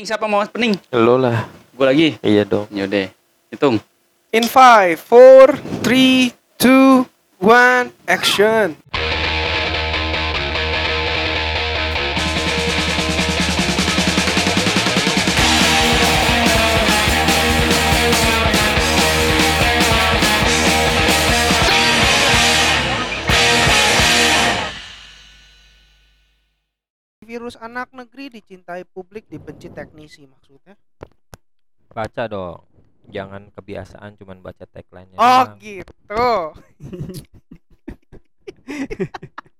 Pening siapa mau pening? Lo lah. Gue lagi. Iya dong. Yaudah. Hitung. In 5, 4, 3, 2, 1, action. Virus anak negeri dicintai publik dibenci teknisi maksudnya. Baca dong. Jangan kebiasaan cuman baca tagline-nya. Oh doang. gitu.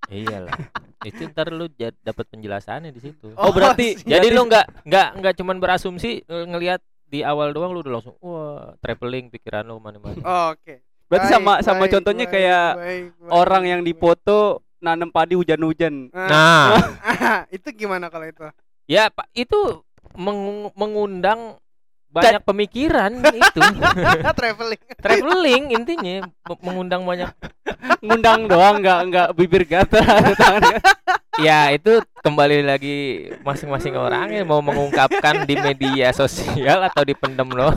Iyalah. Itu ntar lu dapat penjelasannya di situ. Oh, Oh, berarti siap. jadi lu nggak nggak nggak cuman berasumsi eh, ngelihat di awal doang lu udah langsung wah traveling pikiran lu ke mana-mana. Oh, Oke. Berarti Baik, sama sama baik, contohnya baik, kayak baik, baik, orang yang baik. dipoto nanam padi hujan-hujan. Nah, itu gimana kalau itu? ya Pak itu mengu- mengundang banyak pemikiran itu. Traveling. traveling intinya me- mengundang banyak Ngundang doang nggak nggak bibir gatal. ya itu kembali lagi masing-masing orangnya mau mengungkapkan di media sosial atau dipendem loh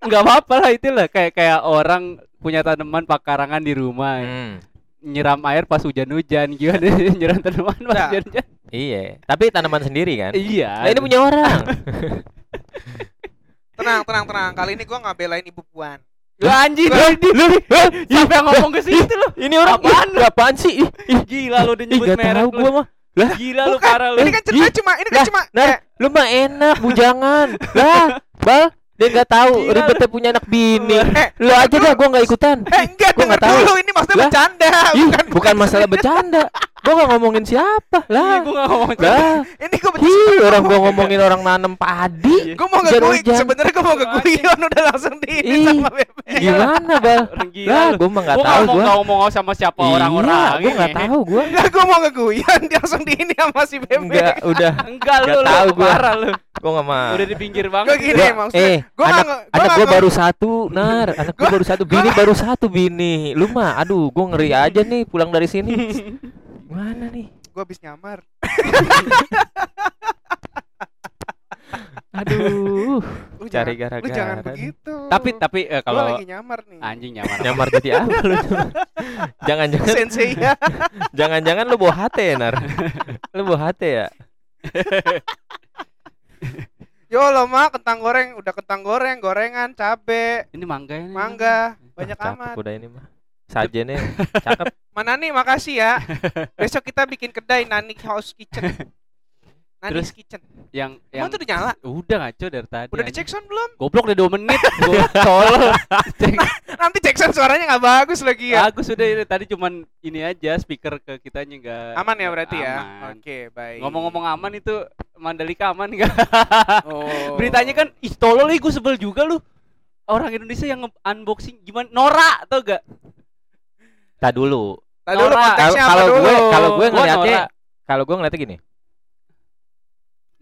nggak apa-apa lah itulah kayak kayak orang punya tanaman pakarangan di rumah Hmm, nyiram air pas hujan-hujan gimana? Nyiram tanaman pas Nah. hujan-hujan iya tapi tanaman sendiri kan? Iya. Nah, ini punya orang. Tenang, tenang, tenang. Kali ini gua nggak belain Ibu Puan. lu anjing lu siapa yang ngomong ke situ lu ini orang Apaan ih, apaan sih? Ih, ih, gila lu udah nyebut merek lu. gua mah. Gila lu parah lu. Ini kan cerita cuma ini kan lah, cuma nah lu mah enak bujangan. Lah bal dia nggak tahu Gila, ribetnya punya anak bini Eh, lu aja dah gua nggak ikutan eh enggak denger nggak tahu. dulu ini maksudnya Lah. bercanda. Ih, Bukan, bukan masalah bercanda gua nggak ngomongin siapa Iya, lah gua nggak ngomong lah ini gua Hi, orang gua ngomongin orang nanem padi. Gua mau ke Hujan-hujan. Guyon, sebenarnya gua mau ke Guyon udah langsung di ini sama Bebe. Gimana, Bal? Lah, gua mah nggak Gua tahu gua. nggak ngomong sama siapa orang-orang Iya, gua nggak tahu gua. Enggak, gua mau ke Guyon, dia langsung di ini sama si Bebe. Enggak, udah. enggak lu Nggak lu tahu gua. parah lu Gua nggak mau. udah di pinggir banget Gua gini Gua- maksudnya. eh, gua anak nggak- anak nggak gua baru satu, Nar. Anak gua baru satu, bini baru satu bini. Lu mah aduh, gua ngeri aja nih pulang dari sini. Mana nih? gua habis nyamar. Aduh. Lu Cari jangan- Lu gara-gara jangan nih. begitu. tapi tapi eh, kalau kalau lagi nyamar nih. anjing nyamar Nyamar jadi apa lu? Jangan-jangan Sensei ya. jangan-jangan lu bawa hati ya, Nar. Lu bawa hati ya? Yo lo mah kentang goreng, udah kentang goreng, gorengan, cabe, ini mangga ini mangga, banyak Cakep amat. udah ini mah. Sajennya cakep. Mana nih, makasih ya. Besok kita bikin kedai Nani House Kitchen. Nani's Kitchen. yang yang Emang tuh udah nyala? udah ngaco dari tadi Udah dicek sound belum? goblok udah 2 menit gua tolol. Nanti cek sound suaranya nggak bagus lagi ya. bagus udah ini tadi cuman ini aja speaker ke kitanya enggak Aman ya berarti ya. Aman. Oke, baik. ngomong-ngomong aman itu Mandalika aman enggak Oh. beritanya kan ih tolol ih gue sebel juga lu orang Indonesia yang nge-unboxing gimana Nora tau gak Tak dulu. Tadi dulu konteksnya apa Kalau gue kalau gue ngeliatnya kalau gue ngeliatnya gini.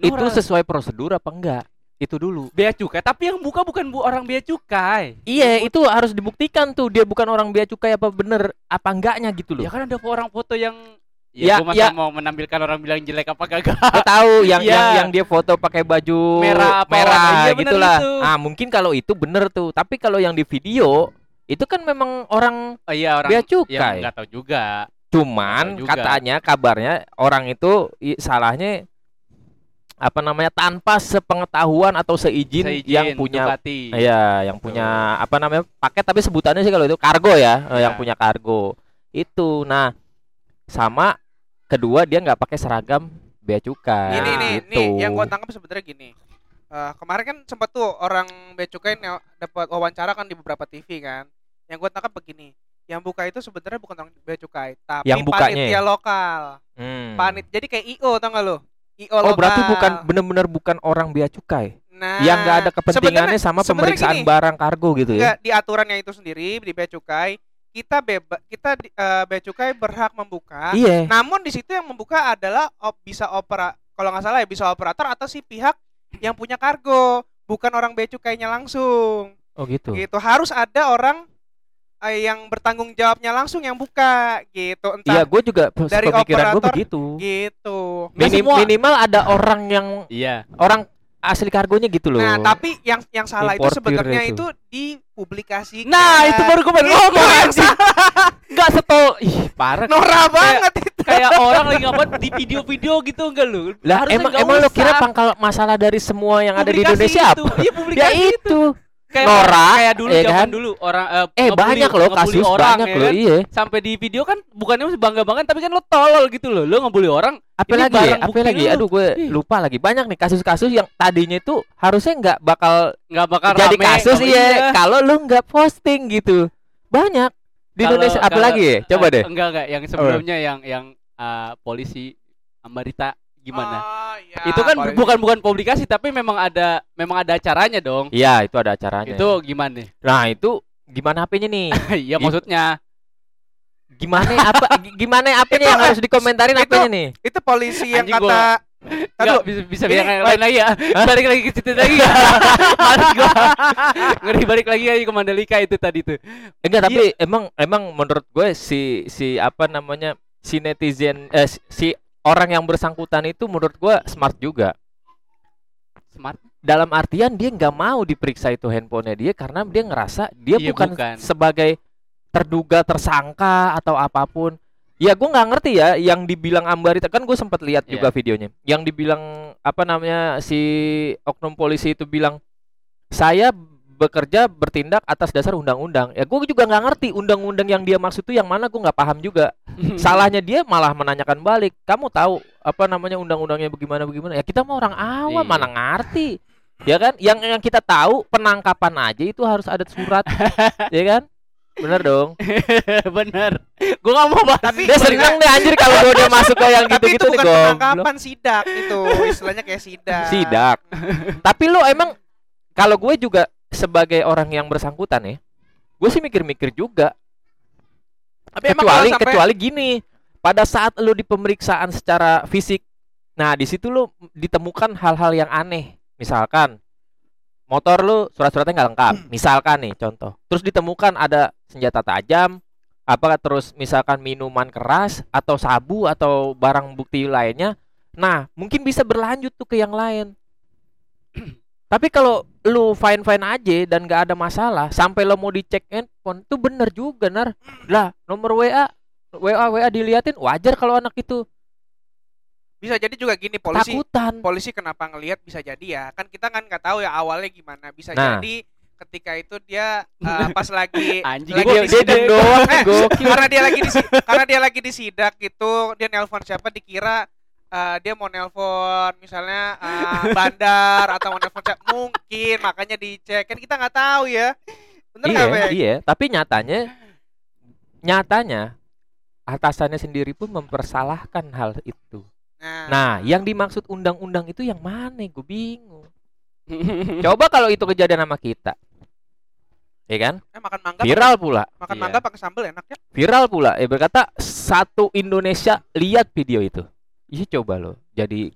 Itu Nora. sesuai prosedur apa enggak? Itu dulu. bea cukai tapi yang buka bukan bu orang bea cukai Iya, itu harus dibuktikan tuh dia bukan orang bea cukai apa bener apa enggaknya gitu loh. ya kan ada orang foto yang Ya, ya, gua masa ya. mau menampilkan orang bilang jelek apa kagak Gue tahu yang Iya. yang yang dia foto pakai baju Merah apa merah. Iya, gitulah. itu. Ah, mungkin kalau itu bener tuh. Tapi kalau yang di video itu kan memang orang oh, iya orang bea ya cukai. nggak tahu juga Cuman Tahu juga. katanya kabarnya orang itu i- salahnya apa namanya tanpa sepengetahuan atau seizin, Seizin yang punya Ducati. Iya, yang punya apa namanya paket tapi sebutannya sih kalau itu kargo ya, eh, yang Ya. punya kargo. Itu. Nah, sama kedua dia nggak pakai seragam bea cukai. Ini nih, gitu. nih yang gua tangkap sebenarnya gini. Eh, kemarin kan sempat tuh orang bea cukai ne- dapat wawancara kan di beberapa TV kan. Yang gua tangkap begini. Yang buka itu sebenarnya bukan orang bea cukai, tapi Yang bukanya panitia lokal. Hmm. Panit. Jadi kayak IO tau gak lu? IO Oh, lokal. berarti bukan benar-benar bukan orang bea cukai. Nah, yang nggak ada kepentingannya sama pemeriksaan gini, barang kargo gitu ya. Enggak, di aturannya itu sendiri di bea cukai kita bebas kita eh, bea cukai berhak membuka. Iya. Namun di situ yang membuka adalah op, bisa opera kalau nggak salah ya bisa operator atau si pihak yang punya kargo, bukan orang bea cukainya langsung. Oh gitu. Gitu. Harus ada orang eh, yang bertanggung jawabnya langsung yang buka gitu. Iya, Entah gue juga dari pemikiran gue operator, begitu. gitu. Nggak Minim- semua. minimal ada orang yang iya orang asli kargonya gitu loh. Nah, tapi yang yang salah itu sebenarnya itu. itu dipublikasikan. Nah, itu baru gue ngomong yang anjing. Enggak setol. Ih, parah. Norak banget itu. Kayak orang lagi ngapain di video-video gitu enggak lu? lah Harusnya emang nggak emang lo kira pangkal masalah dari semua yang ada di Publikasi Indonesia itu. apa? Iya, Ya publikasi itu. itu. Kayak Norak, kayak dulu ya zaman kan? dulu orang eh, Eh ngebully- banyak loh kasus orang, banyak ya loh kan? iya. Sampai di video kan bukannya bangga banget tapi kan lo tolol gitu loh. Lo ngebully orang Apa lagi ya? Apa lagi? lu. Aduh gue Ih. lupa lagi. Banyak nih kasus-kasus yang tadinya itu harusnya nggak bakal nggak bakal jadi rame, kasus nggak- iya kalau lu nggak posting gitu. Banyak di Kalau- Indonesia apa lagi ya? Coba eh, deh. Enggak enggak yang sebelumnya yang yang eh, polisi Ambarita gimana? Oh, iya, itu kan paling- bukan bukan publikasi tapi memang ada memang ada acaranya dong. Iya, itu ada acaranya. Itu gimana? Nah, itu gimana HP-nya nih? Iya maksudnya Gimana apa gi- gimana HP-nya yang harus dikomentarin itu- HP-nya nih? itu polisi yang Anjing, kata Enggak Aduh, bisa bisa bilang yang lain lagi ya. Balik lagi ke situ lagi ya. Males gua. Ngeri balik lagi aja ke Mandalika itu tadi tuh. Enggak, Iya. tapi emang emang menurut gue si si apa namanya? si netizen eh si orang yang bersangkutan itu menurut gue smart juga. Smart. dalam artian dia nggak mau diperiksa itu handphonenya dia karena dia ngerasa dia Iya, bukan, bukan. sebagai terduga tersangka atau apa pun. Ya gue nggak ngerti ya yang dibilang Ambarita kan gue sempat lihat Iya. juga videonya. Yang dibilang apa namanya si oknum polisi itu bilang saya bekerja bertindak atas dasar undang-undang. Ya gue juga nggak ngerti undang-undang yang dia maksud itu yang mana gue nggak paham juga. Salahnya dia malah menanyakan balik. Kamu tahu apa namanya undang-undangnya bagaimana bagaimana? Ya kita mah orang awam Iya. mana ngerti. Ya kan? Yang yang kita tahu penangkapan aja itu harus ada surat. ya kan? Bener dong. Bener. Gua nggak mau bahas. Tapi- Dia seneng deh anjir kalau gua udah masuk ke yang tapi itu gitu-gitu nih bukan goblok. penangkapan sidak itu istilahnya kayak sidak Sidak. Tapi lo emang kalau gue juga sebagai orang yang bersangkutan ya, gue sih mikir-mikir juga. tapi kecuali sampai kecuali gini, pada saat lu di pemeriksaan secara fisik, nah di situ lu ditemukan hal-hal yang aneh. Misalkan motor lu surat-suratnya nggak lengkap. Misalkan nih contoh. Terus ditemukan ada senjata tajam, apa terus misalkan minuman keras atau sabu atau barang bukti lainnya. Nah, mungkin bisa berlanjut tuh ke yang lain. Tapi kalau lu fine fine aja dan gak ada masalah, sampai lo mau dicek handphone, itu bener juga nar. Lah, nomor WA, WA WA diliatin wajar kalau anak itu bisa jadi juga gini polisi takutan. polisi kenapa ngelihat bisa jadi ya kan kita kan nggak tahu ya awalnya gimana bisa Nah. jadi ketika itu dia eh, pas lagi Anjing, lagi di dia sidak diem doang, Eh, karena dia lagi di karena dia lagi di sidak gitu dia nelpon siapa dikira eh, dia mau nelpon misalnya eh, bandar atau mau nelpon siapa mungkin makanya dicek kan kita nggak tahu ya bener Iya, Bek? iya, tapi nyatanya nyatanya atasannya sendiri pun mempersalahkan hal itu. nah, Nah, yang dimaksud undang-undang itu yang mana? Gue bingung. Coba kalau itu kejadian sama kita. Ya kan? eh, makan mangga Viral pula. makan Iya. mangga pakai sambal enak ya Viral pula. Ya berkata satu Indonesia lihat video itu. Iya coba lo. Jadi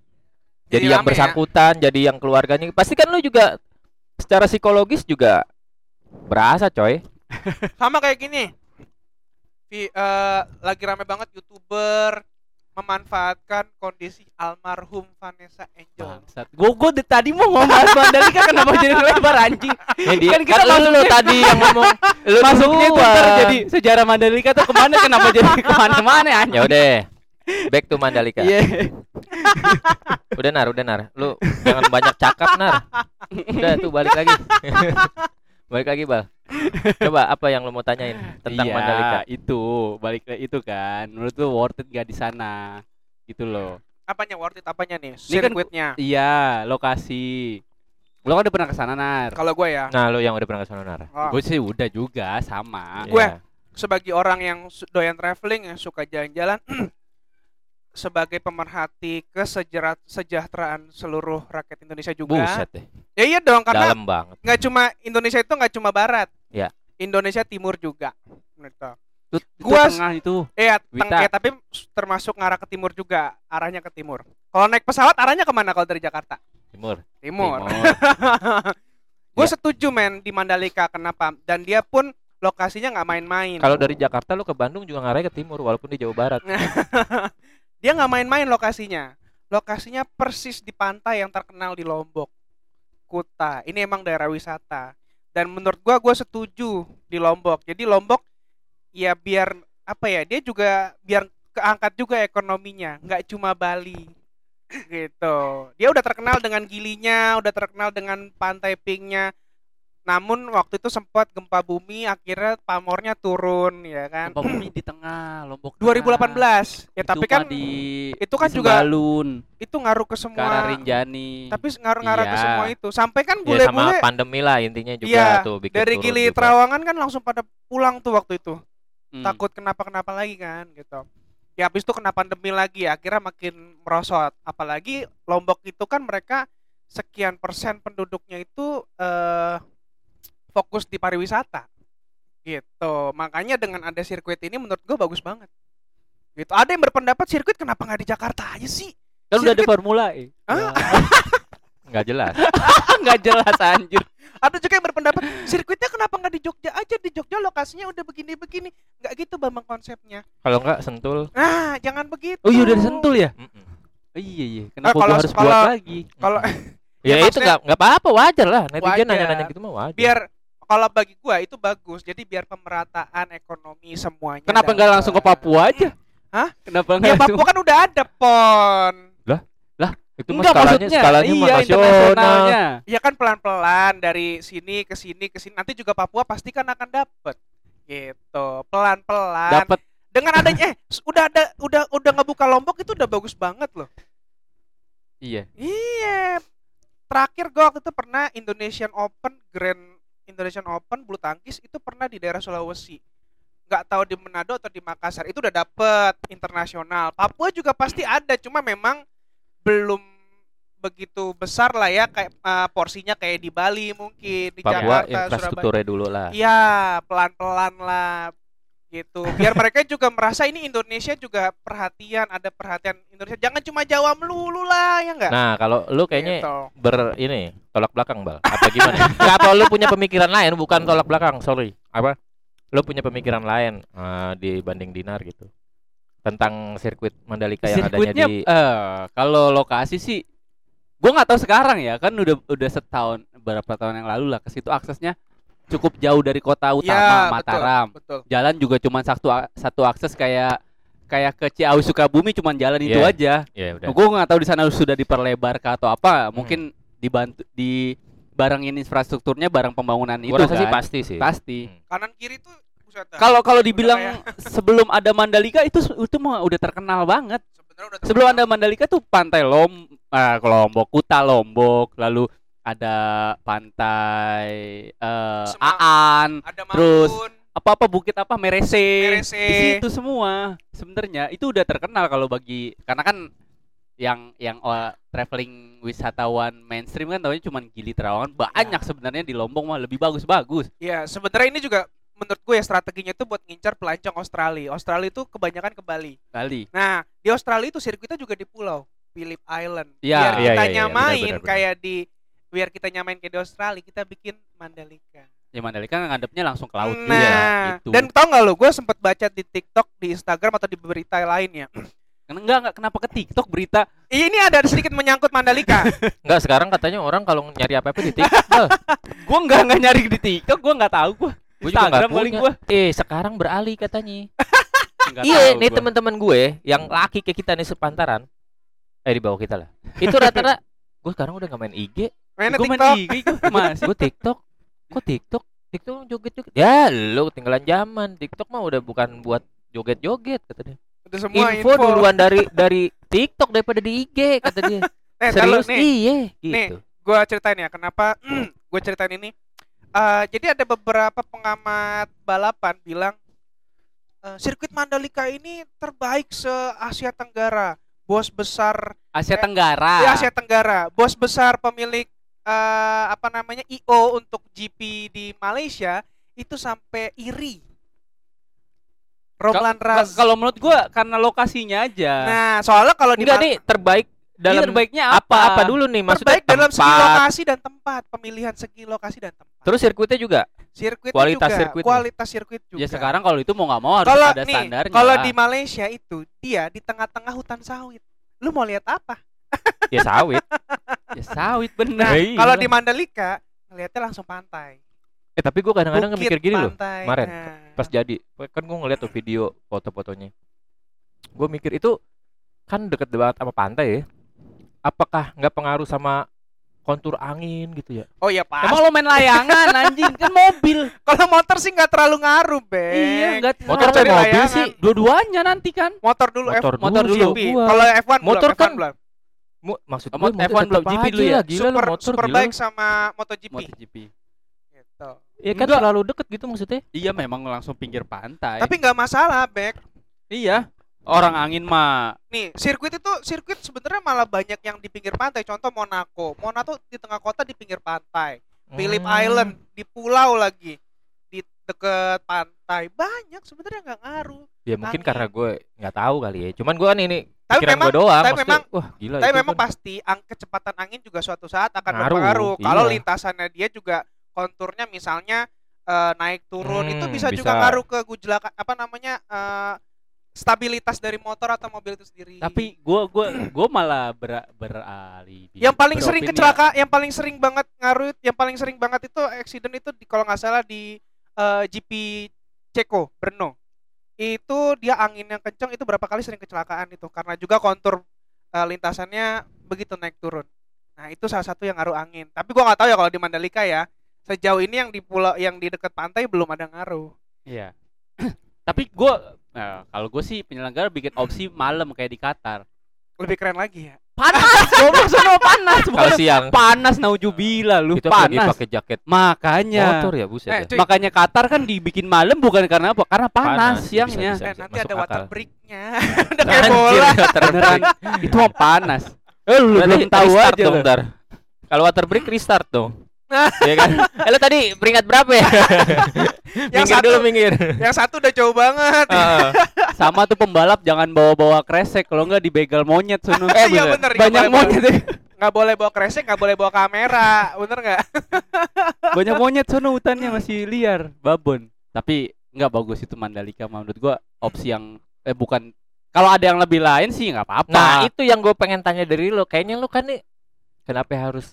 jadi, Jadi yang ya. bersangkutan, jadi yang keluarganya. Pasti kan lu juga secara psikologis juga berasa, coy. sama kayak gini Vi, eh, lagi rame banget youtuber memanfaatkan kondisi almarhum Vanessa Angel Bangsat. Gua dari tadi mau ngomong bahas Mandalika kenapa jadi lebar anjing? Ya, dia, Kan kita kan lu masuknya- tadi yang ngomong lu Masuknya tuh jadi sejarah Mandalika tuh ke mana kenapa jadi ke mana-mana anjing? Ya udah. Back to Mandalika. Iya. Udah nar, udah nar. Lu jangan banyak cakap nar. Udah tuh balik lagi. balik lagi, Bal. Coba apa yang lu mau tanyain tentang iya, Mandalika? itu balik ke itu kan. Menurut lu worth it gak di sana? Gitu loh. apanya worth it apanya nih kan- sirkuitnya Iya, lokasi. Lo kan udah pernah ke sana, Nar. kalau gue ya Nah, lu yang udah pernah ke sana nar. oh, Gue sih udah juga sama. Gue- Iya. sebagai orang yang doyan traveling yang suka jalan-jalan sebagai pemerhati kesejarat sejahteraan seluruh rakyat Indonesia juga Buset deh. ya iya dong karena Dalam banget. nggak cuma Indonesia itu nggak cuma barat Ya. Indonesia timur juga gitu Itu, itu Gua- tengah itu. Iya, teng- ya, tapi termasuk ngarah ke timur juga, arahnya ke timur. Kalau naik pesawat arahnya ke mana kalau dari Jakarta? Timur. Timur. Timur. Gue Ya. setuju men di Mandalika kenapa? Dan dia pun lokasinya nggak main-main. Kalau dari Jakarta lu ke Bandung juga ngarahnya ke timur walaupun di Jawa Barat. dia nggak main-main lokasinya. Lokasinya persis di pantai yang terkenal di Lombok. Kuta. Ini emang daerah wisata. Dan menurut gua gua setuju di Lombok. Jadi Lombok ya biar apa ya? Dia juga biar keangkat juga ekonominya, nggak cuma Bali. gitu. Dia udah terkenal dengan gilinya, udah terkenal dengan pantai pinknya. Namun waktu itu sempat gempa bumi, akhirnya pamornya turun, ya kan? Gempa bumi di tengah Lombok. Tengah. 2018. Ya Itu tapi kan di itu kan di juga Sembalun, itu ngaruh ke ke semua. Rinjani. Tapi ngaruh-ngaruh ke Iya. semua itu. Sampai kan Ya sama bule-bule pandemi lah intinya juga Iya, tuh bikin dari Gili juga. Trawangan kan langsung pada pulang tuh waktu itu. Hmm. Takut kenapa-kenapa lagi kan gitu. Ya habis itu kena pandemi lagi, akhirnya makin merosot. Apalagi Lombok itu kan mereka sekian persen penduduknya itu eh fokus di pariwisata. Gitu. Makanya dengan ada sirkuit ini menurut gue bagus banget. Gitu. Ada yang berpendapat sirkuit kenapa nggak di Jakarta aja sih? Kan udah ada Formula E. Hah? nggak jelas. Enggak jelas anjir. Ada juga yang berpendapat sirkuitnya kenapa nggak di Jogja aja? Di Jogja lokasinya udah begini-begini. Nggak gitu bambang konsepnya. Kalau nggak sentul. Nah, jangan begitu. Oh iya udah disentul ya? Oh, iya iya. Kenapa kalau- gua harus kalau- buat lagi? Kalau Ya, Ya, itu nggak nggak apa-apa wajar lah. Netizen nanya-nanya gitu mah wajar. biar kalau bagi gua itu bagus. Jadi biar pemerataan ekonomi semuanya. Kenapa nggak langsung ke. Papua aja? Hah? Kenapa Ya nggak langsung? Papua kan udah ada pon. itu mah Enggak skalanya maksudnya skalanya mah iya nasional. internasionalnya. Ya kan pelan-pelan dari sini ke sini ke sini. Nanti juga Papua pasti kan akan dapet. Gitu. Pelan-pelan. Dapat Dengan adanya eh udah ada udah udah ngebuka Lombok itu udah bagus banget loh. iya. Iya. Terakhir gue waktu itu pernah Indonesian Open Grand Indonesian Open bulu tangkis itu pernah di daerah Sulawesi. Nggak tahu di Manado atau di Makassar. Itu udah dapet internasional. Papua juga pasti ada, cuma memang belum begitu besar lah ya kayak eh, porsinya kayak di Bali mungkin di Papua Jakarta, Surabaya. infrastrukturnya dulu lah. Iya, pelan-pelan lah gitu. Biar mereka juga merasa ini Indonesia juga perhatian, ada perhatian Indonesia. Jangan cuma Jawa melulu lah, ya enggak? Nah, kalau lu kayaknya Gitu. ber ini tolak belakang bal apa gimana Nggak, apa lu punya pemikiran lain bukan tolak belakang sorry apa lu punya pemikiran lain eh, dibanding dinar gitu tentang sirkuit Mandalika yang adanya Sirkuitnya di eh kalau lokasi sih gua nggak tahu sekarang ya kan udah udah setahun beberapa tahun yang lalu lah ke situ aksesnya cukup jauh dari kota utama Ya, Mataram Betul. jalan juga cuma satu satu akses kayak kayak ke Ciawi Sukabumi cuma jalan itu Iya. aja ya udah gue nggak tahu di sana sudah diperlebar kah atau apa mungkin dibantu di barangin infrastrukturnya barang pembangunan itu gua sih kan. pasti sih pasti Hmm. Kanan kiri tuh kalau kalau dibilang sebelum ada Mandalika itu itu mah udah terkenal banget sebenarnya udah sebelum terkenal. ada Mandalika tuh pantai Lom ah, Lombok Kuta Lombok lalu ada pantai Semak. Aan ada terus Mambun, apa apa bukit apa Merese, Merese. di situ semua sebenarnya itu udah terkenal kalau bagi karena kan yang yang oh, traveling wisatawan mainstream kan tahunya cuma Gili Trawangan banyak sebenarnya di Lombok mah lebih bagus-bagus Ya, sebenarnya ini juga menurut gue ya strateginya tuh buat ngincar pelancong Australia. Australia itu kebanyakan ke Bali. kali Nah, di Australia itu sirkuitnya juga di pulau Phillip Island. Iya. Biar Iya, kita iya, iya, nyamain benar, benar, benar. kayak di biar kita nyamain kayak di Australia, kita bikin Mandalika. ya Mandalika ngadepnya langsung ke laut. Nah, juga gitu. dan tau nggak lo, gue sempet baca di TikTok, di Instagram atau di berita lainnya. Karena enggak enggak kenapa ke TikTok berita? Ini ada sedikit menyangkut Mandalika. Enggak sekarang katanya orang kalau nyari apa-apa di TikTok gua. Enggak enggak nyari di TikTok gua enggak tahu gua. Gua juga nggak Instagram paling gua. Eh sekarang beralih katanya. Nggak iya nih gua. teman-teman gue yang laki kayak kita nih sepantaran. Eh di bawah kita lah. Itu rata-rata gue sekarang udah gak main IG Mainnya main TikTok. IG masih gue TikTok. Kok TikTok? TikTok joget-joget. Ya lu ketinggalan zaman. TikTok mah udah bukan buat joget-joget kata dia. Itu semua info, duluan dari dari TikTok daripada di IG kata dia. Eh, kalau serius nih, iya nih. gitu. gue ceritain ya kenapa gue ceritain ini. Eh, jadi ada beberapa pengamat balapan bilang eh, sirkuit Mandalika ini terbaik se Asia Tenggara. Bos besar Asia Eh, Tenggara. Di Asia Tenggara. Bos besar pemilik eh, apa namanya IO untuk GP di Malaysia itu sampai iri. Romlan Ka- Raz. Kalau menurut gua karena lokasinya aja. nah soalnya kalau di enggak nih terbaik Dalam dalam terbaiknya apa? apa? apa dulu nih? Maksudnya terbaik dalam segi lokasi dan tempat. Pemilihan segi lokasi dan tempat. Terus sirkuitnya juga? Sirkuit kualitas juga. sirkuitnya. kualitas sirkuit juga. Ya sekarang kalau itu mau nggak mau harus kalau ada nih standarnya. kalau di Malaysia itu dia di tengah-tengah hutan sawit. Lu mau lihat apa Ya sawit. Ya sawit bener. Nah, Iya. kalau di Mandalika ngelihatnya langsung pantai. Eh tapi gua kadang-kadang mikir gini loh. kemarin, Nah. Pas jadi, kan gua ngeliat tuh video foto-fotonya. Gua mikir itu kan deket banget sama pantai ya. Apakah nggak pengaruh sama kontur angin gitu ya? Oh ya pas. Emang lo main layangan anjing kan mobil. Kalau motor sih nggak terlalu ngaruh, Bek. Iya, enggak Motor cari atau mobil layangan. sih? dua-duanya nanti kan. Motor dulu Motor F, motor dulu, dulu. GP. gua. Kalau F1 Motor belum, kan F1 belum. Mu- maksud Mo- gue F1 belum, GP dulu ya? Gila Super lu motor Superbike gila. sama MotoGP. MotoGP. Gitu. Iya kan Enggak. terlalu deket gitu maksudnya. Iya memang langsung pinggir pantai. Tapi nggak masalah, Bek. iya, orang angin mah Nih, sirkuit itu sirkuit sebenarnya malah banyak yang di pinggir pantai. Contoh Monaco. Monaco di tengah kota di pinggir pantai. Phillip Hmm. Island di pulau lagi. Di deket pantai. Banyak sebenarnya nggak ngaruh. Ya mungkin angin. karena gue nggak tahu kali ya. Cuman gue kan ini Tapi pikiran memang gue doang. tapi memang- wah gila Tapi memang kan. pasti ang kecepatan angin juga suatu saat akan Ngaruh, berpengaruh. Kalau iya. lintasannya dia juga konturnya misalnya eh, naik turun itu Hmm, bisa, juga bisa. ngaruh ke gejala apa namanya eh, stabilitas dari motor atau mobil itu sendiri. tapi gua gua gua malah ber, beralih yang paling sering kecelakaan, yang paling sering banget ngaruh, yang paling sering banget itu accident itu di, kalau nggak salah di eh, GP Ceko Brno. Itu dia angin yang kencang itu berapa kali sering kecelakaan itu karena juga kontur eh, lintasannya begitu naik turun. Nah itu salah satu yang ngaruh angin. Tapi gua nggak tahu ya kalau di Mandalika ya. Sejauh ini yang di pulau yang di dekat pantai belum ada ngaruh. Iya. Tapi gua nah, kalau gue sih penyelenggara bikin opsi malam kayak di Qatar. Lebih keren lagi ya. Panas, goblok sono panas. Kalau Bukan siang panas naujubila lu itu panas. pakai jaket Makanya motor ya buset. Eh, ya. makanya Qatar kan dibikin malam bukan karena apa? Karena panas, Panas, siangnya. bisa, Eh, bisa, nanti masuk ada water akal. breaknya. Udah kayak bola. water Beneran itu mah panas. Eh lu Berarti belum tahu aja dong. Kalau water break restart dong. Ya kan? Eh lo tadi peringkat berapa ya? Yang minggir satu- dulu minggir. Yang satu udah jauh banget. Heeh. Sama tuh pembalap jangan bawa-bawa kresek kalau enggak dibegal monyet sono. Eh, iya bener, Banyak monyet. ya. nggak boleh bawa kresek, nggak boleh bawa kamera, bener nggak? Banyak monyet sono hutannya masih liar, babon. Tapi nggak bagus itu Mandalika menurut gua opsi yang eh bukan kalau ada yang lebih lain sih nggak apa-apa. Nah, itu yang gue pengen tanya dari lo. Kayaknya lo kan nih kenapa harus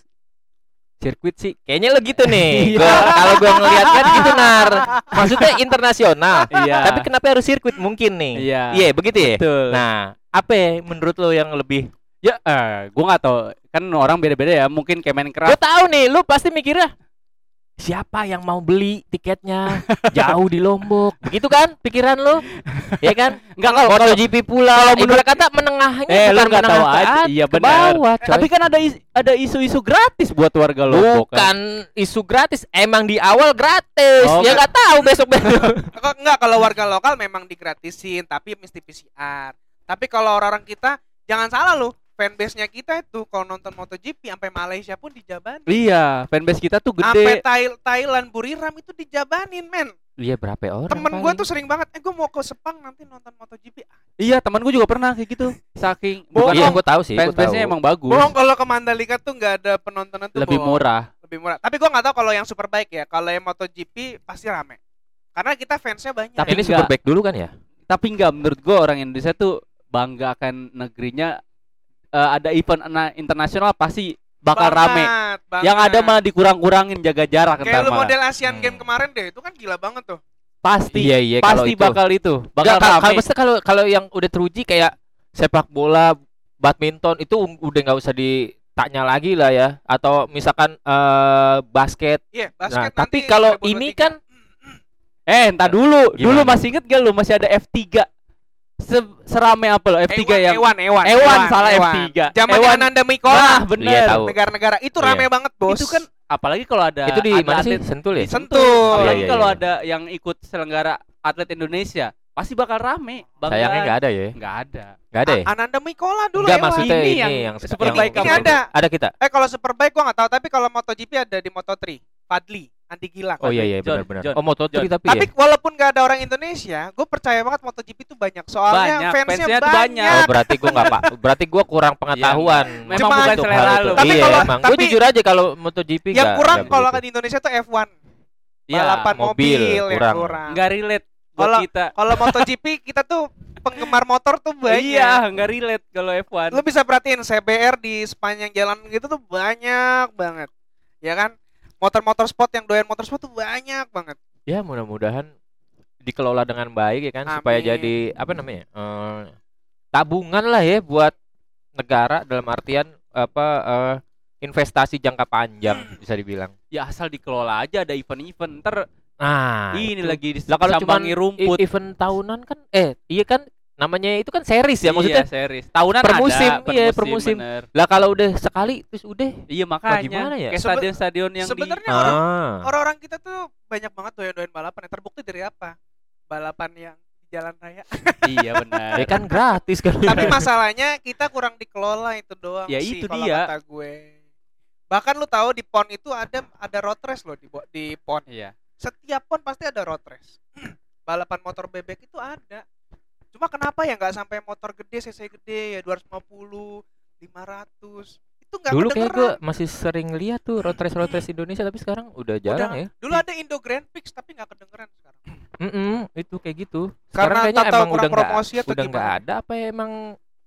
sirkuit sih? Kayaknya lo gitu nih. Iya. Kalau gue ngeliat kan gitu nar. Maksudnya internasional. iya. Tapi kenapa harus sirkuit mungkin nih? Iya. Iya, begitu ya? Betul. Nah, apa ya menurut lo yang lebih ya eh gua nggak tahu kan orang beda-beda ya. Mungkin Gue Kemencraft tahu nih, lu pasti mikirnya siapa yang mau beli tiketnya jauh di Lombok, begitu kan pikiran lu? ya kan? Enggak kalau kalau MotoGP pula, kalau menurut kata menengahnya Eh, bukan nggak tahu menengah ke aja. Iya, benar. bawah, coy. tapi kan ada is- ada isu-isu gratis buat warga Lombok kan. bukan isu gratis, emang di awal gratis. Oh, ya nggak- nggak tahu besok besok. Kok enggak kalau warga lokal memang digratisin, tapi mesti PCR. Tapi kalau orang-orang kita jangan salah loh, fanbase-nya kita itu kalau nonton MotoGP sampai Malaysia pun dijabanin. Iya, fanbase kita tuh Sampai gede. Thai- Thailand Buriram itu dijabanin, men. Iya berapa orang? Temen gue tuh sering banget, eh gue mau ke Sepang nanti nonton MotoGP. Iya, teman gua juga pernah kayak gitu. Saking Bohong. Iya, bukan gue tahu sih. fanbase-nya emang bagus. Bohong kalau ke Mandalika tuh nggak ada penontonan tuh lebih bohong. murah. Lebih murah. Tapi gue nggak tahu kalau yang Superbike ya. Kalau yang MotoGP pasti rame. Karena kita fansnya banyak. Tapi ini enggak. Superbike dulu kan ya? Tapi enggak menurut gua orang Indonesia tuh bangga akan negerinya Eh, ada event na- internasional pasti bakal rame. Banget, banget. Yang ada malah dikurang-kurangin jaga jarak Kayak lu model Asian Hmm. Game kemarin deh, itu kan gila banget tuh. Pasti. Iya iya kalau pasti itu. bakal itu. Bakal kalau- rame. kalau kalau kalau yang udah teruji kayak sepak bola, badminton itu udah nggak usah ditanya lagi lah ya. Atau misalkan eh, basket. Iya, Nah, basket tapi nanti kalau 2023. ini kan Eh, entar dulu. Dulu Gimana? masih inget gak lu masih ada F3. Se serame apa lo F3 Ewan, yang Ewan, Ewan, Ewan, salah F3. Zaman Ewan. Ananda Mikola, Nah, Iya, bener. tahu. negara-negara itu Iya. rame banget, Bos. Itu kan apalagi kalau ada itu di ada mana sih? atlet Sentul ya? di Sentul. Apalagi Iya, iya, kalau iya. ada yang ikut selenggara atlet Indonesia, pasti bakal rame. Bangga. Sayangnya nggak ada ya? Nggak ada. Nggak ada ya? Ananda Mikola dulu Enggak Ewan. maksudnya Ini ini, yang yang, Superbike Ini apa? ada. Ada kita. Eh kalau Superbike gua nggak tahu, tapi kalau MotoGP ada di Moto3. Fadli, Andi Gilang. Oh iya iya benar-benar. Oh Moto3 John. tapi, Tapi ya. walaupun nggak ada orang Indonesia, gue percaya banget MotoGP itu banyak. Soalnya Banyak, fansnya, fansnya banyak. banyak. Oh berarti gua nggak pak. Berarti gua kurang pengetahuan. Memang Cuma bukan selera itu. lu. Tapi iya, kalau- emang. Tapi- jujur aja kalau MotoGP yang nggak- kurang kalau begitu. di Indonesia tuh F1. Iya, Balapan mobil, mobil, yang kurang. kurang. Nggak relate Kalau- kita. Kalau MotoGP kita tuh penggemar motor tuh banyak. Iya, nggak relate kalau F1. Lu bisa perhatiin CBR di sepanjang jalan gitu tuh banyak banget. Ya kan? Motor-motor sport yang doyan motor sport tuh banyak banget. Ya mudah-mudahan dikelola dengan baik ya kan supaya Amin. jadi apa namanya? eh, tabungan lah ya buat negara dalam artian apa eh, investasi jangka panjang bisa dibilang. Ya asal dikelola aja ada event-event. Ntar Nah, ini itu. lagi Lah kalau cuman disambangi i- rumput. event tahunan kan eh iya kan namanya itu kan series ya maksudnya. Iya, series. Tahunan per musim, ada, iya, per musim. bener. Lah kalau udah sekali terus udah Iya makanya. gimana ya? Kayak stadion-stadion yang di Sebenarnya orang ah. orang-orang kita tuh banyak banget doyan-doyan balapan. Ya, terbukti dari apa? Balapan yang di jalan raya. Iya benar. Ya kan gratis kan. Tapi masalahnya kita kurang dikelola itu doang Ya, sih itu kalau dia. kata gue. Bahkan lu tahu di PON itu ada ada road race loh di di PON. Iya. Setiap PON pasti ada road race. Balapan motor bebek itu ada. Cuma kenapa ya nggak sampai motor gede cc gede ya 250, 500. Itu nggak Dulu kayak gue masih sering lihat tuh road race road race Indonesia tapi sekarang udah jarang Udah. ya. Dulu ada Indo Grand Prix tapi nggak kedengeran sekarang. Mm-mm, itu kayak gitu. Karena Sekarang kayaknya tak tahu emang udah nggak udah nggak ada apa ya, emang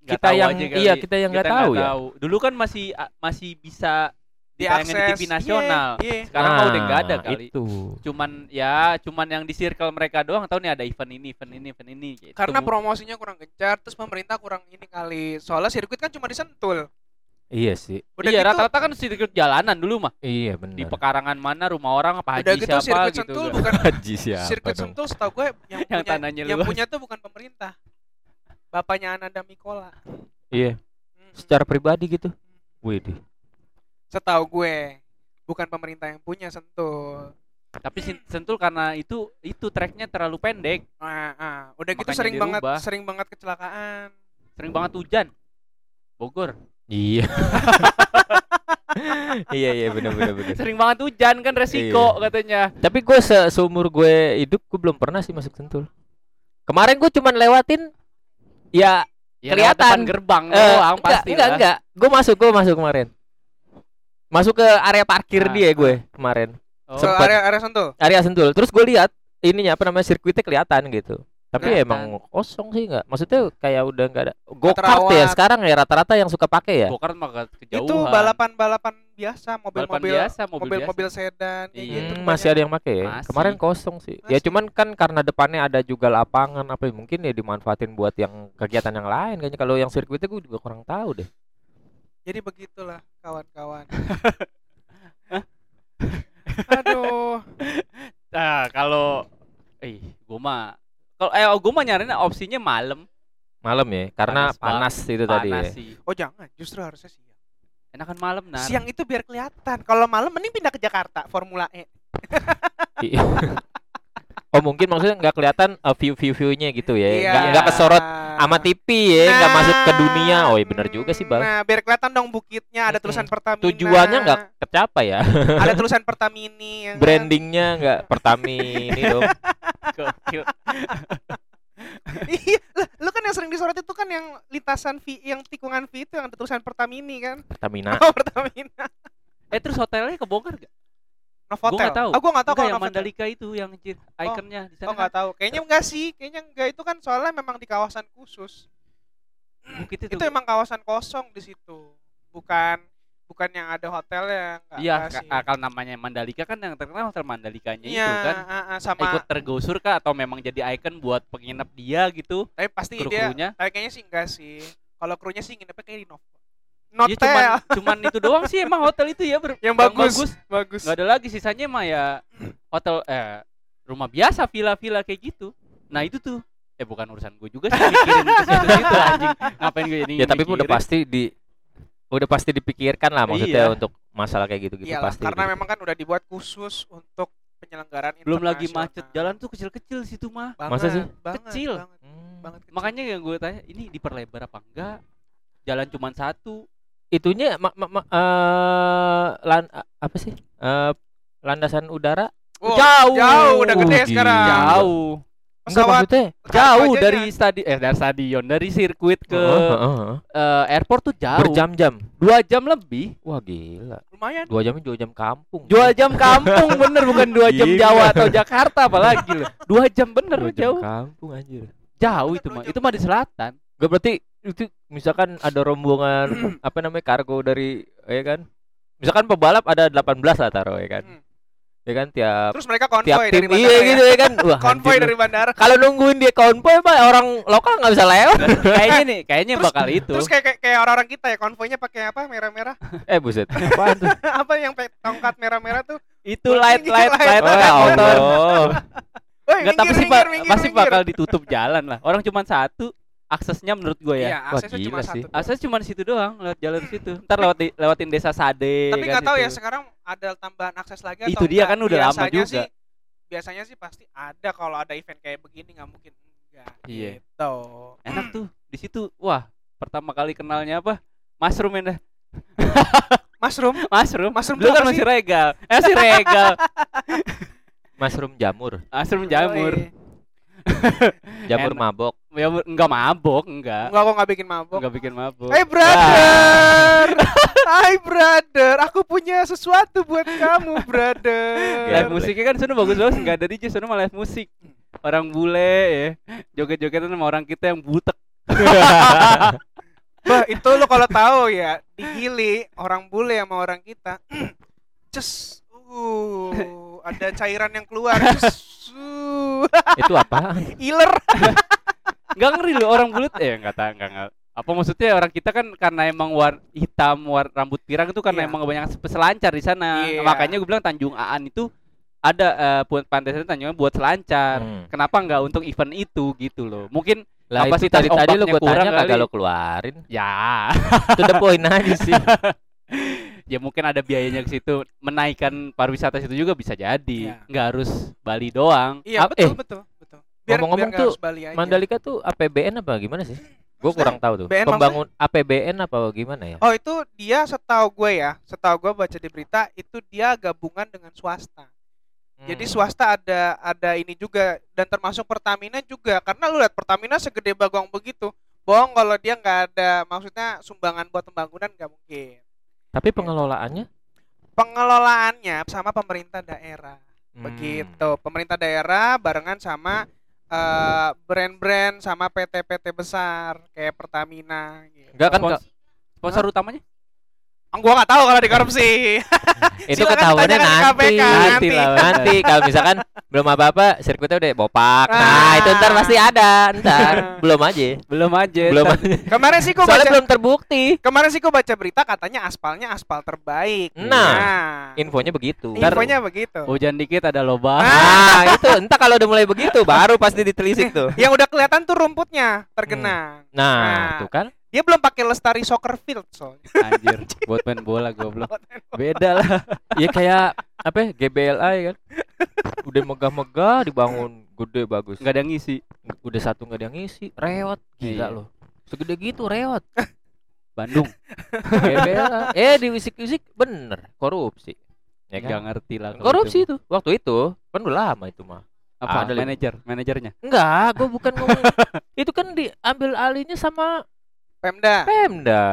Nggak kita tahu yang aja kali. iya kita yang nggak Kita tahu ya. Dulu kan masih masih bisa ditayangin di Diakses. TV nasional. Iya, iya. Sekarang mah udah nggak ada Nah, kali. Itu. Cuman ya, cuman yang di circle mereka doang tahu nih ada event ini, event ini, event ini gitu. Karena promosinya kurang gencar, terus pemerintah kurang ini kali. Soalnya sirkuit kan cuma disentul. Iya sih. Udah iya, gitu, rata-rata kan sirkuit jalanan dulu mah. Iya Di benar. pekarangan mana rumah orang apa udah haji gitu siapa sirkuit gitu. sentul kan. bukan Haji siapa sirkuit dong? sentul setahu gue yang, Yang punya tanahnya yang luas. punya tuh bukan pemerintah. Bapaknya Ananda Mikola. Iya, Hmm. secara pribadi gitu. Wih, Setahu gue bukan pemerintah yang punya sentul. Tapi sentul karena itu itu treknya terlalu pendek, Nah, ah, udah gitu Makanya sering banget dirubah. sering banget kecelakaan. sering banget hujan. Bogor. Iya. iya iya benar benar benar. Sering banget hujan kan resiko Iya. katanya. Tapi gue se seumur gue hidup gue belum pernah sih masuk Sentul. Kemarin gue cuman lewatin ya Ya, Kelihatan. lewat depan gerbang eh, doang enggak, pasti enggak lah. enggak. Gue masuk gue masuk kemarin. Masuk ke area parkir Ah, dia gue kemarin. Oh, Sempet. area area sentul. Area Sentul. Terus gue lihat ininya apa namanya sirkuitnya kelihatan gitu. Tapi Kelihatan. emang kosong sih enggak. Maksudnya kayak udah enggak ada. Go-kart terawat. ya sekarang ya rata-rata yang suka pakai ya. Gokart mah ke- kejauhan. Itu balapan-balapan biasa, Balapan mobil-mobil biasa, mobil, mobil-mobil biasa. sedan Iya. gitu. Hmm, masih ada yang pakai ya? Masih. Kemarin kosong sih. Ya Masih. cuman kan karena depannya ada juga lapangan apa ya, mungkin ya dimanfaatin buat yang kegiatan yang lain kayaknya kalau yang sirkuitnya gue juga kurang tahu deh. Jadi begitulah kawan-kawan. Aduh. Nah, kalau eh gua mah kalau eh gua mah nyarinya opsinya malam. Malam ya, karena Panas panas, itu tadi ya. Panas sih. Oh jangan, justru harusnya siang. Enakan malam nah. Siang itu biar kelihatan. Kalau malam mending pindah ke Jakarta Formula E. Oh mungkin maksudnya nggak kelihatan uh, view view viewnya gitu ya, Iya. nggak nggak kesorot sama TV ya, nggak masuk ke dunia. Oh iya benar juga sih bang. Nah, biar kelihatan dong bukitnya ada tulisan Pertamina. Tujuannya nggak kecapai ya, ada tulisan Pertamini ya kan? brandingnya nggak Pertamini dong. Iya, lu kan yang sering disorot itu kan yang lintasan V yang tikungan V itu yang ada tulisan Pertamini kan? Pertamina. Oh, Pertamina. Eh terus hotelnya kebongkar gak? Novotel. nggak tahu. Oh, gua enggak tahu kalau yang Novotel. Mandalika itu yang jir- ikonnya di sana. Oh, enggak tahu. Kayaknya enggak sih. Kayaknya enggak itu kan soalnya memang di kawasan khusus. kan bukit itu. Itu emang kawasan kosong di situ. Bukan bukan yang ada hotelnya enggak Iya, kalau namanya Mandalika kan yang terkenal hotel Mandalikanya Iya, itu kan. ah, ah, sama Ikut tergusur kah atau memang jadi ikon buat penginap dia gitu? tapi pasti dia Kru-krunya? tapi kayaknya sih enggak sih. Kalau krunya sih nginepnya kayak di Novo. Iya Notel. cuman cuman itu doang sih emang hotel itu ya ber- yang bagus. Bagus. Nggak ada lagi sisanya mah ya hotel eh rumah biasa villa-villa kayak gitu. Nah itu tuh eh bukan urusan gue juga sih mikirin ke situ-situ anjing. Ngapain gue jadi Ya tapi udah mikirin? pasti di udah pasti dipikirkan lah maksudnya Iya. untuk masalah kayak gitu-gitu Iyalah, pasti. karena gitu. memang kan udah dibuat khusus untuk penyelenggaraan belum lagi macet jalan tuh kecil-kecil situ mah. Banget, Masa sih? Banget, Kecil. Banget, Hmm. banget kecil. Makanya yang gue tanya ini diperlebar apa enggak? Jalan cuma satu. Itunya ma ma ma- eh, lan apa sih? Eh, landasan udara Oh, jauh. jauh, udah gede Oh, sekarang. Jauh. Enggak Pesawat maksudnya Jauh aja dari nya. stadion eh dari stadion, dari sirkuit ke Heeh, heeh, heeh. eh, airport tuh jauh. berjam-jam. Dua jam lebih. Wah gila. lumayan. Dua jamnya dua jam kampung. Dua jam kampung bener bukan dua jam Gila. Jawa atau Jakarta apalagi loh. Dua jam bener Dua jam jauh. kampung anjir. Jauh itu mah. Itu mah di selatan. Gak berarti itu misalkan ada rombongan apa namanya kargo dari ya kan. Misalkan pebalap ada 18 lah taruh ya kan. Hmm. Ya kan tiap Terus mereka tiap konvoy tim dari bandara iya ya. gitu ya kan. Wah, Konvoy anjir dari bandara. Kalau nungguin dia konvoy mah orang lokal nggak bisa lewat. kayaknya nih, kayaknya Terus- bakal itu. Terus kayak kayak, kayak orang-orang kita ya konvoynya pakai apa merah-merah. eh buset. Apaan tuh? apa yang tongkat merah-merah tuh? itu light light Light. light Oh, ada ya motor. Allah. Woi, Enggak tapi sih Pak, minggir, minggir, pasti minggir. bakal ditutup jalan lah. Orang cuma satu, aksesnya menurut gue Iya, ya. Wah, aksesnya cuma satu. sih. tuh. Akses cuma di situ doang, lewat jalur situ. Ntar lewat di- lewatin desa Sade. Tapi kan nggak tahu ya sekarang ada tambahan akses lagi atau Itu dia enggak. kan udah lama Biasanya juga. Sih, biasanya sih pasti ada kalau ada event kayak begini nggak mungkin enggak. Iya. Gitu. Enak tuh di situ. Wah, pertama kali kenalnya apa? Mushroom ya dah. Mushroom. Mushroom. Mushroom Dulu kan apa masih sih? regal. Eh masih regal. Mushroom jamur. Mushroom jamur. Jamur Enak. mabok. Ya enggak mabok, enggak. Enggak kok nggak bikin mabok. Enggak bikin mabok. Hey brother, Hai brother, aku punya sesuatu buat kamu brother. Live musiknya kan sana bagus banget, enggak ada DJ, sana malah live musik. Orang bule ya, joget-jogetan sama orang kita yang butek. Bah itu lo kalau tahu ya di Gili orang bule sama orang kita, cus, uh, ada cairan yang keluar, cus, uh, Itu apa? iler. Enggak ngeri loh orang bule eh enggak tahu enggak enggak. Apa maksudnya orang kita kan karena emang war hitam, war rambut pirang itu karena Iya. emang kebanyakan peselancar di sana. Iya. Makanya gue bilang Tanjung Aan itu ada eh, buat pantai sana Tanjungnya buat selancar. Hmm. Kenapa enggak untuk event itu gitu loh. Mungkin Lah itu Kapasitas tadi tadi lu ombaknya gue tanya kagak lo keluarin. ya Itu udah poin aja sih. ya mungkin ada biayanya ke situ menaikkan pariwisata situ juga bisa jadi nggak harus Bali doang Iya Ap- betul eh, betul betul. Biar, ngomong-ngomong biar tuh. Mandalika tuh APBN apa gimana sih? Gue kurang tahu tuh. BN Pembangun APBN apa gimana ya? Oh itu dia setahu gue ya, setahu gue baca di berita itu dia gabungan dengan swasta. Jadi Hmm. swasta ada ada ini juga dan termasuk Pertamina juga karena lu lihat Pertamina segede bagong begitu. Bohong kalau dia nggak ada maksudnya sumbangan buat pembangunan nggak mungkin. Tapi pengelolaannya Pengelolaannya sama pemerintah daerah. Hmm. Begitu. Pemerintah daerah barengan sama eh, brand-brand sama PT-PT besar kayak Pertamina gitu. Enggak kan Spons- sponsor utamanya gua nggak tahu kalau di korupsi. itu ketahuannya nanti. KPK, nanti nanti. lah nanti kalau misalkan belum apa-apa sirkuitnya udah bopak. Nah, Ah. itu ntar pasti ada. Ntar belum aja. belum aja Belum aja. Kemarin sih gua Soalnya baca belum terbukti. Kemarin sih gua baca berita katanya aspalnya aspal terbaik. Nah, Infonya begitu. Ntar- infonya begitu. hujan dikit ada lobang Nah, itu entar kalau udah mulai begitu baru pasti ditelisik tuh. Yang udah kelihatan tuh rumputnya tergenang. Nah, Nah. tuh kan. Dia belum pakai lestari soccer field soalnya. anjir buat main bola goblok beda lah Ya kayak apa ya, GBLA ya kan. Udah megah-megah dibangun gede bagus. nggak ada yang ngisi Udah satu nggak ada yang ngisi, rewot. Gila Iya. loh. Segede gitu rewot. Bandung GBLA. eh di wisik-wisik bener korupsi. Ya nggak kan? ngerti lah Korupsi itu. itu. Waktu itu kan udah lama itu mah. apa Ada manajer manajernya Enggak, gua bukan ngomong. itu kan diambil alihnya sama Pemda. Pemda.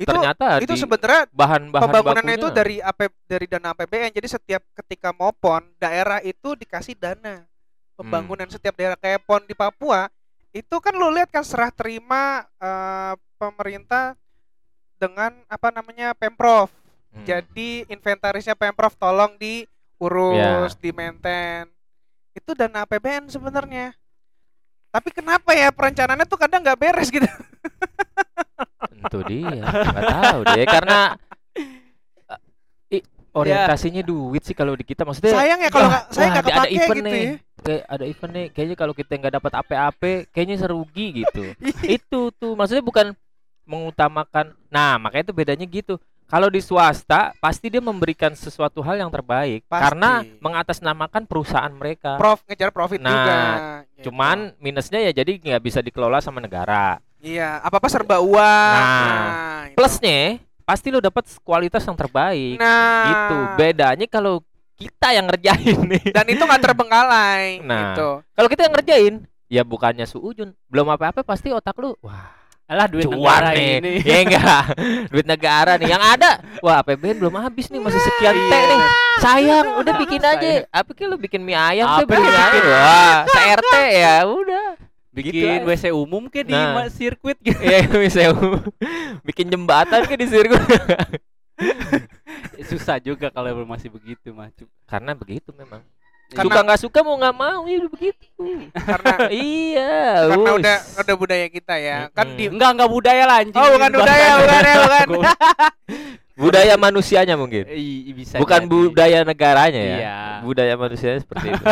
Itu Ternyata itu sebenarnya bahan-bahan pembangunannya itu dari AP, dari dana APBN. Jadi setiap ketika mau pon, daerah itu dikasih dana pembangunan Hmm. setiap daerah kayak pon di Papua. Itu kan lu lihat kan serah terima eh, pemerintah dengan apa namanya Pemprov. Hmm. Jadi inventarisnya Pemprov tolong diurus, Ya. di maintain. Itu dana APBN sebenarnya. Tapi kenapa ya perencanaannya tuh kadang nggak beres gitu. Itu dia, nggak tahu deh karena i- orientasinya duit sih kalau di kita maksudnya Sayang ya kalau nggak saya nggak ada event gitu nih. ya. kayak ada event nih kayaknya kalau kita nggak dapat AP-AP kayaknya serugi gitu itu tuh maksudnya bukan mengutamakan nah makanya itu bedanya gitu kalau di swasta pasti dia memberikan sesuatu hal yang terbaik Pasti. karena mengatasnamakan perusahaan mereka Prof ngejar profit Nah, juga. gitu. cuman minusnya ya jadi nggak bisa dikelola sama negara iya, apa-apa serba uang. Nah, itu. plusnya pasti lo dapat kualitas yang terbaik. Nah, gitu. Bedanya kalau kita yang ngerjain nih. Dan itu nggak terbengkalai Nah. gitu. kalau kita yang ngerjain ya bukannya suujun belum apa-apa pasti otak lu wah alah duit cuan negara nih. ini. Ya enggak duit negara nih. Yang ada wah APBN belum habis nih masih sekian T nih. Sayang udah bikin aja. apa lu bikin mie ayam Apa tuh bikin? Ayam wah CRT ya udah bikin aja. WC umum ke di Nah. sirkuit gitu. Iya, misalnya bikin jembatan kan di sirkuit. Susah juga kalau masih begitu mah. Cu- Karena begitu memang. Karena- Suka nggak suka mau nggak mau ya begitu. karena iya. karena us. udah udah budaya kita ya. Kan Mm-mm. di Enggak enggak budaya lah anjing. Oh, bukan Ini budaya, bukan ya, bukan. Budaya manusianya mungkin. I- i- bisa Bukan jadi. budaya negaranya ya. Iya. Budaya manusianya seperti itu.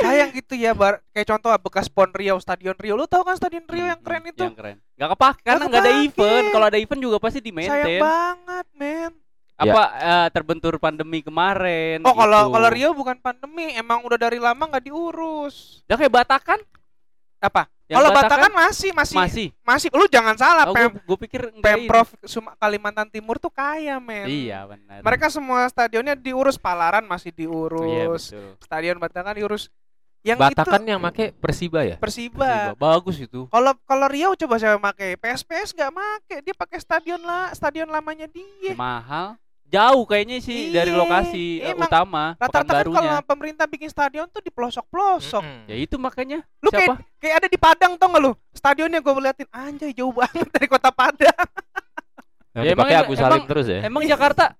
Sayang gitu ya bar kayak contoh bekas Pon Riau Stadion Rio lu tahu kan Stadion Rio yang Hmm, keren itu Yang keren. Enggak kepake karena Nggak enggak ada event. Kalau ada event juga pasti di sayang maintain. banget men Apa eh, terbentur pandemi kemarin. oh kalau gitu. kalau Rio bukan pandemi emang udah dari lama nggak diurus Udah kayak Batakan? apa kalau Batakan masih masih masih. masih lu jangan salah Oh, Pem gue pikir. Pemprov Sum- Kalimantan Timur tuh kaya men Iya benar. mereka semua stadionnya diurus Palaran masih Iya, diurus betul. Stadion Batakan diurus yang Batakan itu yang make Persiba ya? Persiba Bagus itu. Kalau kalau Riau coba saya pakai PSPS nggak make, dia pakai stadion lah, stadion lamanya dia. Mahal. Jauh kayaknya sih dari Iya, lokasi eh, emang utama Rata-rata kan kalau pemerintah bikin stadion tuh di pelosok-pelosok. Mm-mm. Ya itu makanya. Lu Siapa? kayak kayak ada di Padang tau gak lu? Stadionnya gue liatin anjay jauh banget dari kota Padang. Yang Ya, emang Agus Salim emang- terus ya? Emang Jakarta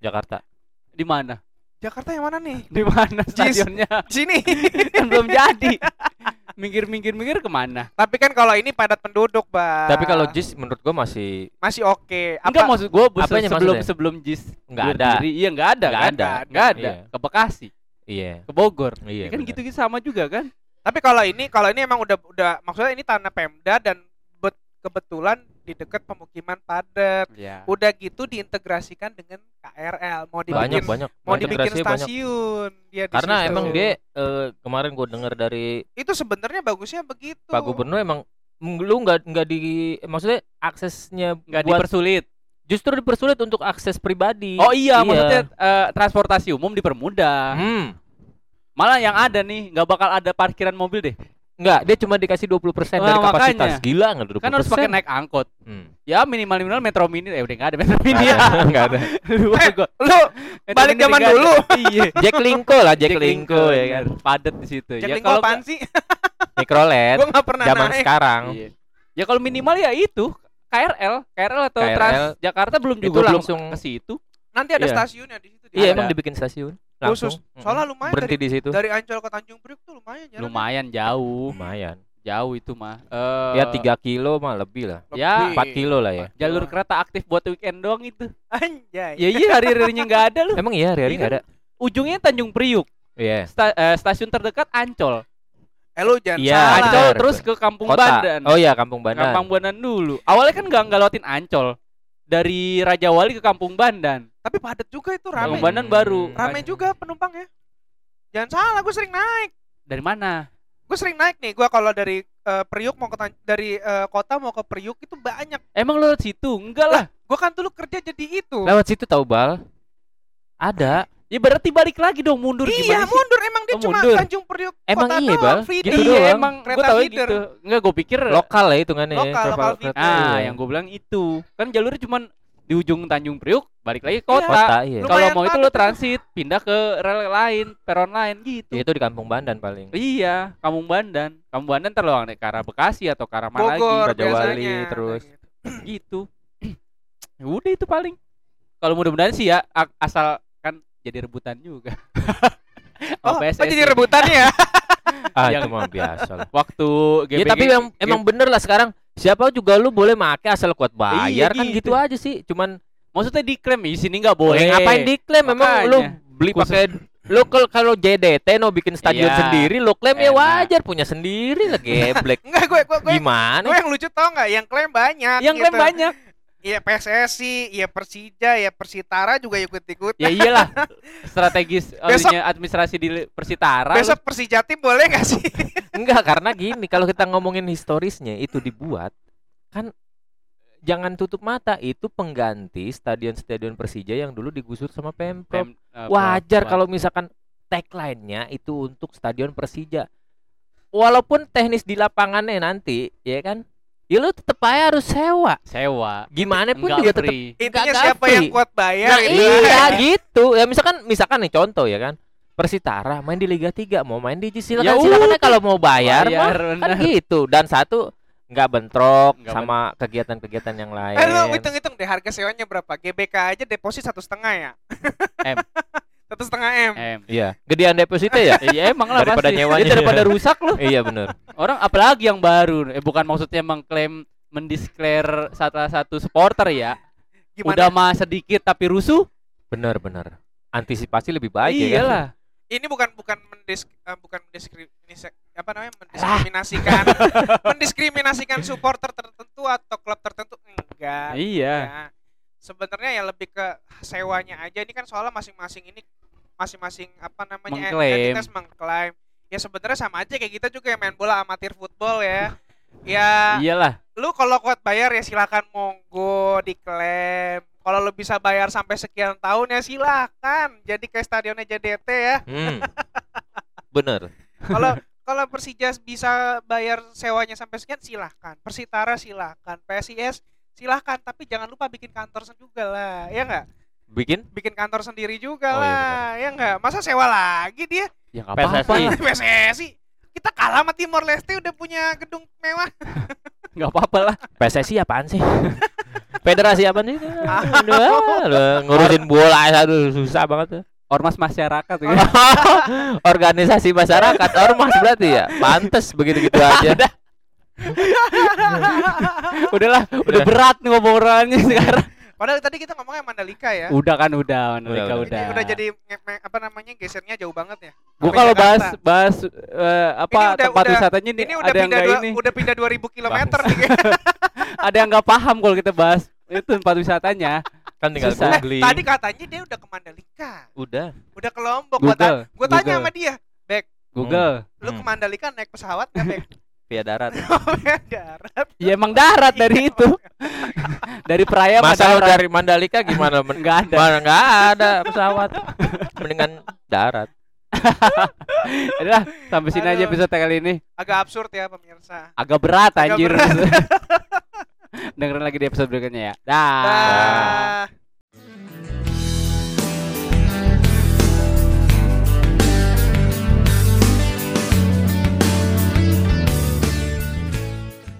Jakarta. di mana? Jakarta yang mana nih? Di mana stadionnya? Di Sini. kan belum jadi. Minggir-minggir-minggir ke mana? Tapi kan kalau ini padat penduduk, Bang. Tapi kalau JIS menurut gua masih masih oke. Enggak Apa? maksud gua Apanya sebelum maksudnya? sebelum JIS Nggak ada. berdiri. Iya enggak ada Nggak kan? ada. Enggak ada. Iya. Ke Bekasi, iya. ke Bogor. Iya. Ya kan gitu-gitu sama juga kan? Tapi kalau ini kalau ini emang udah udah maksudnya ini tanah Pemda dan kebetulan di dekat pemukiman padat. Iya. Udah gitu diintegrasikan dengan KRL. Mau banyak dibikin banyak. mau Banyak dibikin banyak. stasiun dia di Karena situ. emang dia eh, kemarin gua dengar dari itu sebenarnya bagusnya begitu. Pak Gubernur emang lu nggak nggak di maksudnya aksesnya Enggak buat dipersulit. justru dipersulit untuk akses pribadi. Oh iya, maksudnya eh, transportasi umum dipermudah. Hmm. Malah yang ada nih nggak bakal ada parkiran mobil deh. Enggak, dia cuma dikasih 20% dari Nah, kapasitas. makanya. Gila enggak 20%? Kan harus pakai naik angkot. Hmm. Ya minimal minimal metro mini eh udah nggak ada metro mini ya. ada, nggak ada. Eh. Lu Metro balik mini zaman dulu. Iya. Jack Linko lah, Jack, Jack Linko ya kan. bener. Padat di situ. Jack ya Linko kalau apaan sih? Mikrolet Gua pernah zaman naik. sekarang. Iya. Ya kalau minimal ya itu KRL, KRL atau KRL. Trans Jakarta belum juga langsung- ke situ. Nanti ada Iya. stasiunnya di situ. Iya, emang dibikin stasiun. Khusus. Soalnya lumayan berhenti di situ. Dari Ancol ke Tanjung Priok tuh lumayan jalannya. Lumayan jauh, Lumayan. jauh itu mah. Eh, Ya 3 kilo mah lebih lah. Ya, Lebih. 4 kilo lah ya. jalur kereta aktif buat weekend doang itu. Anjay. Ya iya hari-harinya nggak ada loh. Emang iya hari-hari Iya enggak ada. Ujungnya Tanjung Priuk. Iya. Sta- eh, stasiun terdekat Ancol. Eh lu jangan Iya, salah. Ancol terus ke Kampung Kota. Bandan. Oh iya, Kampung Bandan. Kampung Bandan dulu. Awalnya kan nggak nggak lewatin Ancol. Dari Raja Wali ke Kampung Bandan. Tapi padat juga itu Kampung rame. Bandan baru. Rame juga penumpangnya. Jangan salah, gue sering naik. Dari mana? Gue sering naik nih. Gue kalau dari eh, Priuk mau ke dari eh, kota mau ke Priuk itu banyak. Emang lewat situ? Enggak lah. Gue kan dulu kerja jadi itu. Lewat situ tahu Bal. Ada. Ya berarti balik lagi dong mundur Iya, gimana sih? mundur emang dia Oh, cuma mundur. Tanjung Priuk Emang kota iya, doang, Bal? Gitu iya doang. emang gue feeder. gitu. Enggak gue pikir Lokal ya hitungannya ya. Lokal, lokal kereta- feeder. Ah, iya. yang gue bilang itu. Kan jalurnya cuman di ujung Tanjung Priuk balik lagi ke Iya. kota. kota iya. Kalau mau itu lo itu. transit, pindah ke rel lain, peron lain gitu. Ya, itu di Kampung Bandan paling. Iya, Kampung Bandan. Kampung Bandan ntar lo ke arah Bekasi atau ke arah mana Bogor Raja Wali, terus. lagi gitu. Ya Udah itu paling. Kalau mudah-mudahan sih ya asal jadi rebutan juga. Oh, oh, PSSI. jadi rebutannya ya. Ah, Yang- itu mah biasa lah. Waktu Ya GBG tapi emang, emang bener lah sekarang siapa juga lu boleh make asal kuat bayar kan gitu. gitu aja sih. Cuman maksudnya diklaim di sini nggak boleh. boleh ngapain diklaim memang lu beli pakai lu kalau JDT no bikin stadion Iya. sendiri lu klaim ya wajar punya sendiri lah geblek. Enggak, gue gue gue Gimana? gue yang lucu tau nggak? Yang klaim banyak. Yang klaim gitu. banyak. Iya PSSI, iya Persija, ya Persitara juga ikut-ikut. Ya iyalah. Strategis Besok- ininya administrasi di Persitara. Besok Persija tim boleh nggak sih? Enggak, karena gini, kalau kita ngomongin historisnya itu dibuat kan jangan tutup mata, itu pengganti stadion-stadion Persija yang dulu digusur sama Pemprov. Pem- eh, Wajar kalau misalkan tagline-nya itu untuk stadion Persija. Walaupun teknis di lapangannya nanti, ya kan? Ya lu tetep aja harus sewa. sewa. Gimana pun Enggak juga tetap free. Intinya siapa free. yang kuat bayar Nah itu. iya gitu Ya misalkan Misalkan nih contoh ya kan Persitara main di Liga 3 mau main di Ya silakan silakan aja kalau mau bayar, Bayar, mah, kan gitu dan satu nggak bentrok Nggak sama kegiatan-kegiatan yang lain. Eh lu hitung-hitung deh harga sewanya berapa? GBK aja deposit satu setengah ya. M. Satu setengah M. Em. Iya, gedean deposito ya? Iya emang lah Daripada pasti. nyewanya. Ya, daripada rusak loh. iya bener Orang apalagi yang baru. Eh bukan maksudnya mengklaim mendisklare salah satu supporter ya. Udah Gimana? mah sedikit tapi rusuh. bener bener Antisipasi lebih baik ya kan? Iyalah. Ini bukan bukan mendisk eh, bukan mendiskriminasi apa namanya mendiskriminasikan mendiskriminasikan supporter tertentu atau klub tertentu enggak. Iya. Ya. Sebenarnya ya lebih ke sewanya aja. Ini kan soalnya masing-masing ini masing-masing apa namanya Mengklaim. entitas mengklaim. Ya sebenarnya sama aja kayak kita juga yang main bola amatir football ya. Ya Iyalah. lu kalau kuat bayar ya silakan monggo diklaim. Kalau lu bisa bayar sampai sekian tahun ya silakan. Jadi kayak stadionnya JDT ya. Hmm. bener Kalau kalau Persija bisa bayar sewanya sampai sekian silahkan. Persitara silahkan. PSIS silahkan. Tapi jangan lupa bikin kantor sen- juga lah. Ya nggak? Bikin Bikin kantor sendiri juga Oh, iya lah. Ya nggak? Masa sewa lagi dia? Ya nggak apa-apa PSSI. Kita kalah sama Timor Leste udah punya gedung mewah. Nggak apa-apa lah. PSSI apaan sih Federasi apaan sih Aduh, aduh, ngurusin bola aduh susah banget tuh Ormas masyarakat gitu. organisasi masyarakat ormas berarti ya pantes begitu gitu aja Udahlah, udah berat nih ngomongannya sekarang. Padahal tadi kita ngomongnya Mandalika ya. Udah kan udah, Mandalika Udah, udah. Ini udah jadi apa namanya gesernya jauh banget ya. Gua kalau bahas bahas eh, apa Ini udah- tempat udah- wisatanya nih ini udah ada yang pindah nggak dua, ini. udah pindah 2000 km nih. Ada yang nggak paham kalau kita bahas itu tempat wisatanya. kan tinggal Susah. googling Tadi katanya dia udah ke Mandalika, udah udah ke Lombok. Gua, ta- Google, gua tanya Google. sama dia, Google. lu ke Hmm. Mandalika naik pesawat nggak Bek? via darat Darat. Ya emang darat dari itu. dari Peraya mah masa lu darat. dari Mandalika gimana Men- Nggak ada. mana nggak ada pesawat mendingan darat Udah, sampai sini aja Aduh. episode kali ini. Agak absurd ya pemirsa. Agak berat Agak anjir. berat. Dengerin lagi di episode berikutnya ya. Dah. Dah.